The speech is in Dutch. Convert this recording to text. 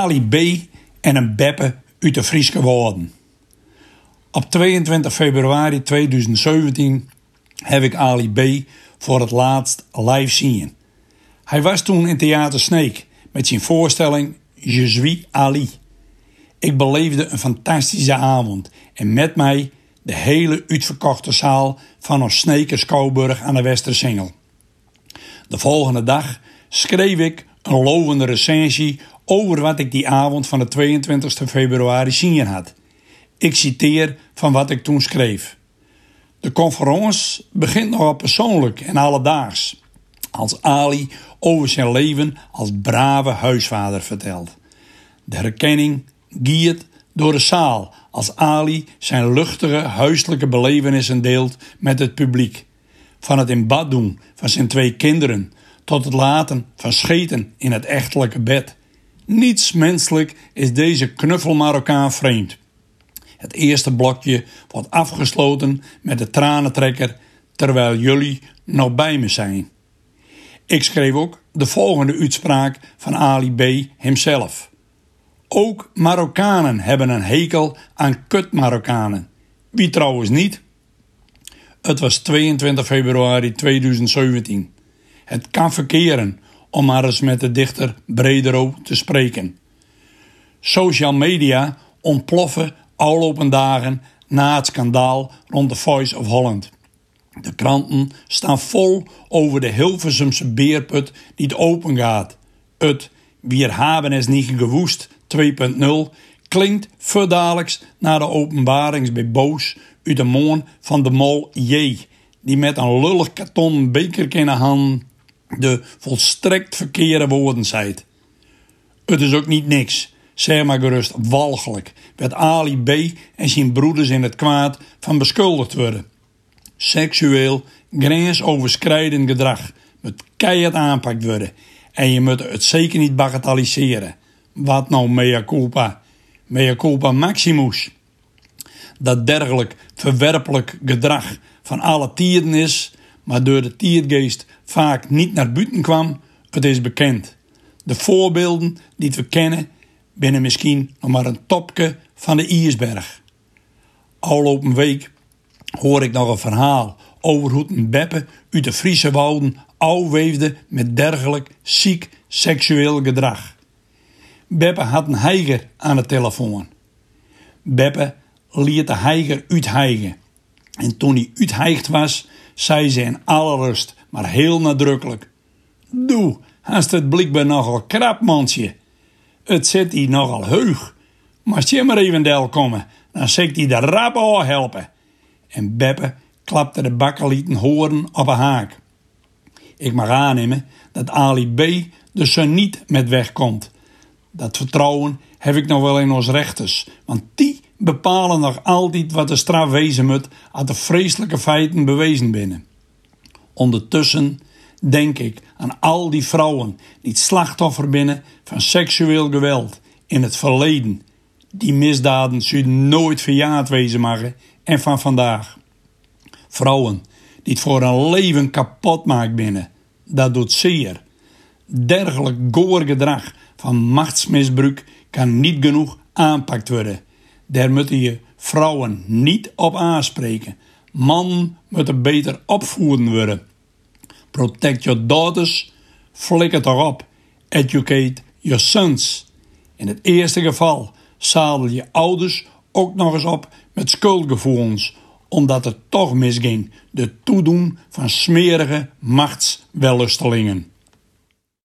Ali B. en een Beppe uit de Frieske Woorden. Op 22 februari 2017 heb ik Ali B. voor het laatst live zien. Hij was toen in Theater Sneek met zijn voorstelling Je suis Ali. Ik beleefde een fantastische avond en met mij de hele uitverkochte zaal van ons Snekers Schouwburg aan de Westersingel. De volgende dag schreef ik een lovende recensie over wat ik die avond van de 22 februari zien had. Ik citeer van wat ik toen schreef. De conferentie begint nogal persoonlijk en alledaags. Als Ali over zijn leven als brave huisvader vertelt. De herkenning giert door de zaal als Ali zijn luchtige huiselijke belevenissen deelt met het publiek. Van het in bad doen van zijn twee kinderen tot het laten van scheten in het echtelijke bed. Niets menselijk is deze knuffel Marokkaan vreemd. Het eerste blokje wordt afgesloten met de tranentrekker terwijl jullie nog bij me zijn. Ik schreef ook de volgende uitspraak van Ali B. hemzelf. Ook Marokkanen hebben een hekel aan kut-Marokkanen. Wie trouwens niet? Het was 22 februari 2017. Het kan verkeren, om maar eens met de dichter Bredero te spreken. Social media ontploffen afgelopen dagen na het schandaal rond de Voice of Holland. De kranten staan vol over de Hilversumse beerput die het open gaat. Het Wir haben es niet gewoest 2.0 klinkt verdadelijks naar de openbarings bij Boos uit de moon van de mol J, die met een lullig karton beker in de hand de volstrekt verkeerde woorden zei. Het is ook niet niks, zeg maar gerust walgelijk, werd Ali B. en zijn broeders in het kwaad van beschuldigd worden. Seksueel, grensoverschrijdend gedrag moet keihard aanpakt worden en je moet het zeker niet bagatelliseren. Wat nou mea culpa? Mea culpa maximus. Dat dergelijk verwerpelijk gedrag van alle tierden is, maar door de tiergeest vaak niet naar buiten kwam, het is bekend. De voorbeelden die we kennen, binnen misschien nog maar een topje van de ijsberg. Afgelopen week hoor ik nog een verhaal over hoe een beppe uit de Friese wouden weefde met dergelijk ziek seksueel gedrag. Beppe had een heiger aan de telefoon. Beppe liet de heiger uitheigen. En toen hij uitheigd was, zei ze in alle rust, maar heel nadrukkelijk. Doe, haast het blijkbaar nogal krap, mansje. Het zit hier nogal heug. Maar je maar even del komen, dan zegt hij de rap al helpen. En Beppe klapte de bakkelieten horen op een haak. Ik mag aannemen dat Ali B. dus zo niet met wegkomt. Dat vertrouwen heb ik nog wel in ons rechters, want die bepalen nog altijd wat de straf wezen moet als de vreselijke feiten bewezen binnen. Ondertussen denk ik aan al die vrouwen die het slachtoffer binnen van seksueel geweld in het verleden. Die misdaden zullen nooit verjaard wezen mogen en van vandaag. Vrouwen die het voor een leven kapot maakt binnen. Dat doet zeer. Dergelijk goor gedrag van machtsmisbruik kan niet genoeg aanpakt worden. Daar moeten je vrouwen niet op aanspreken. Man moet er beter opvoeden worden. Protect your daughters, flikker toch op. Educate your sons. In het eerste geval zadel je ouders ook nog eens op met schuldgevoelens omdat het toch misging, de toedoen van smerige machtswellustelingen.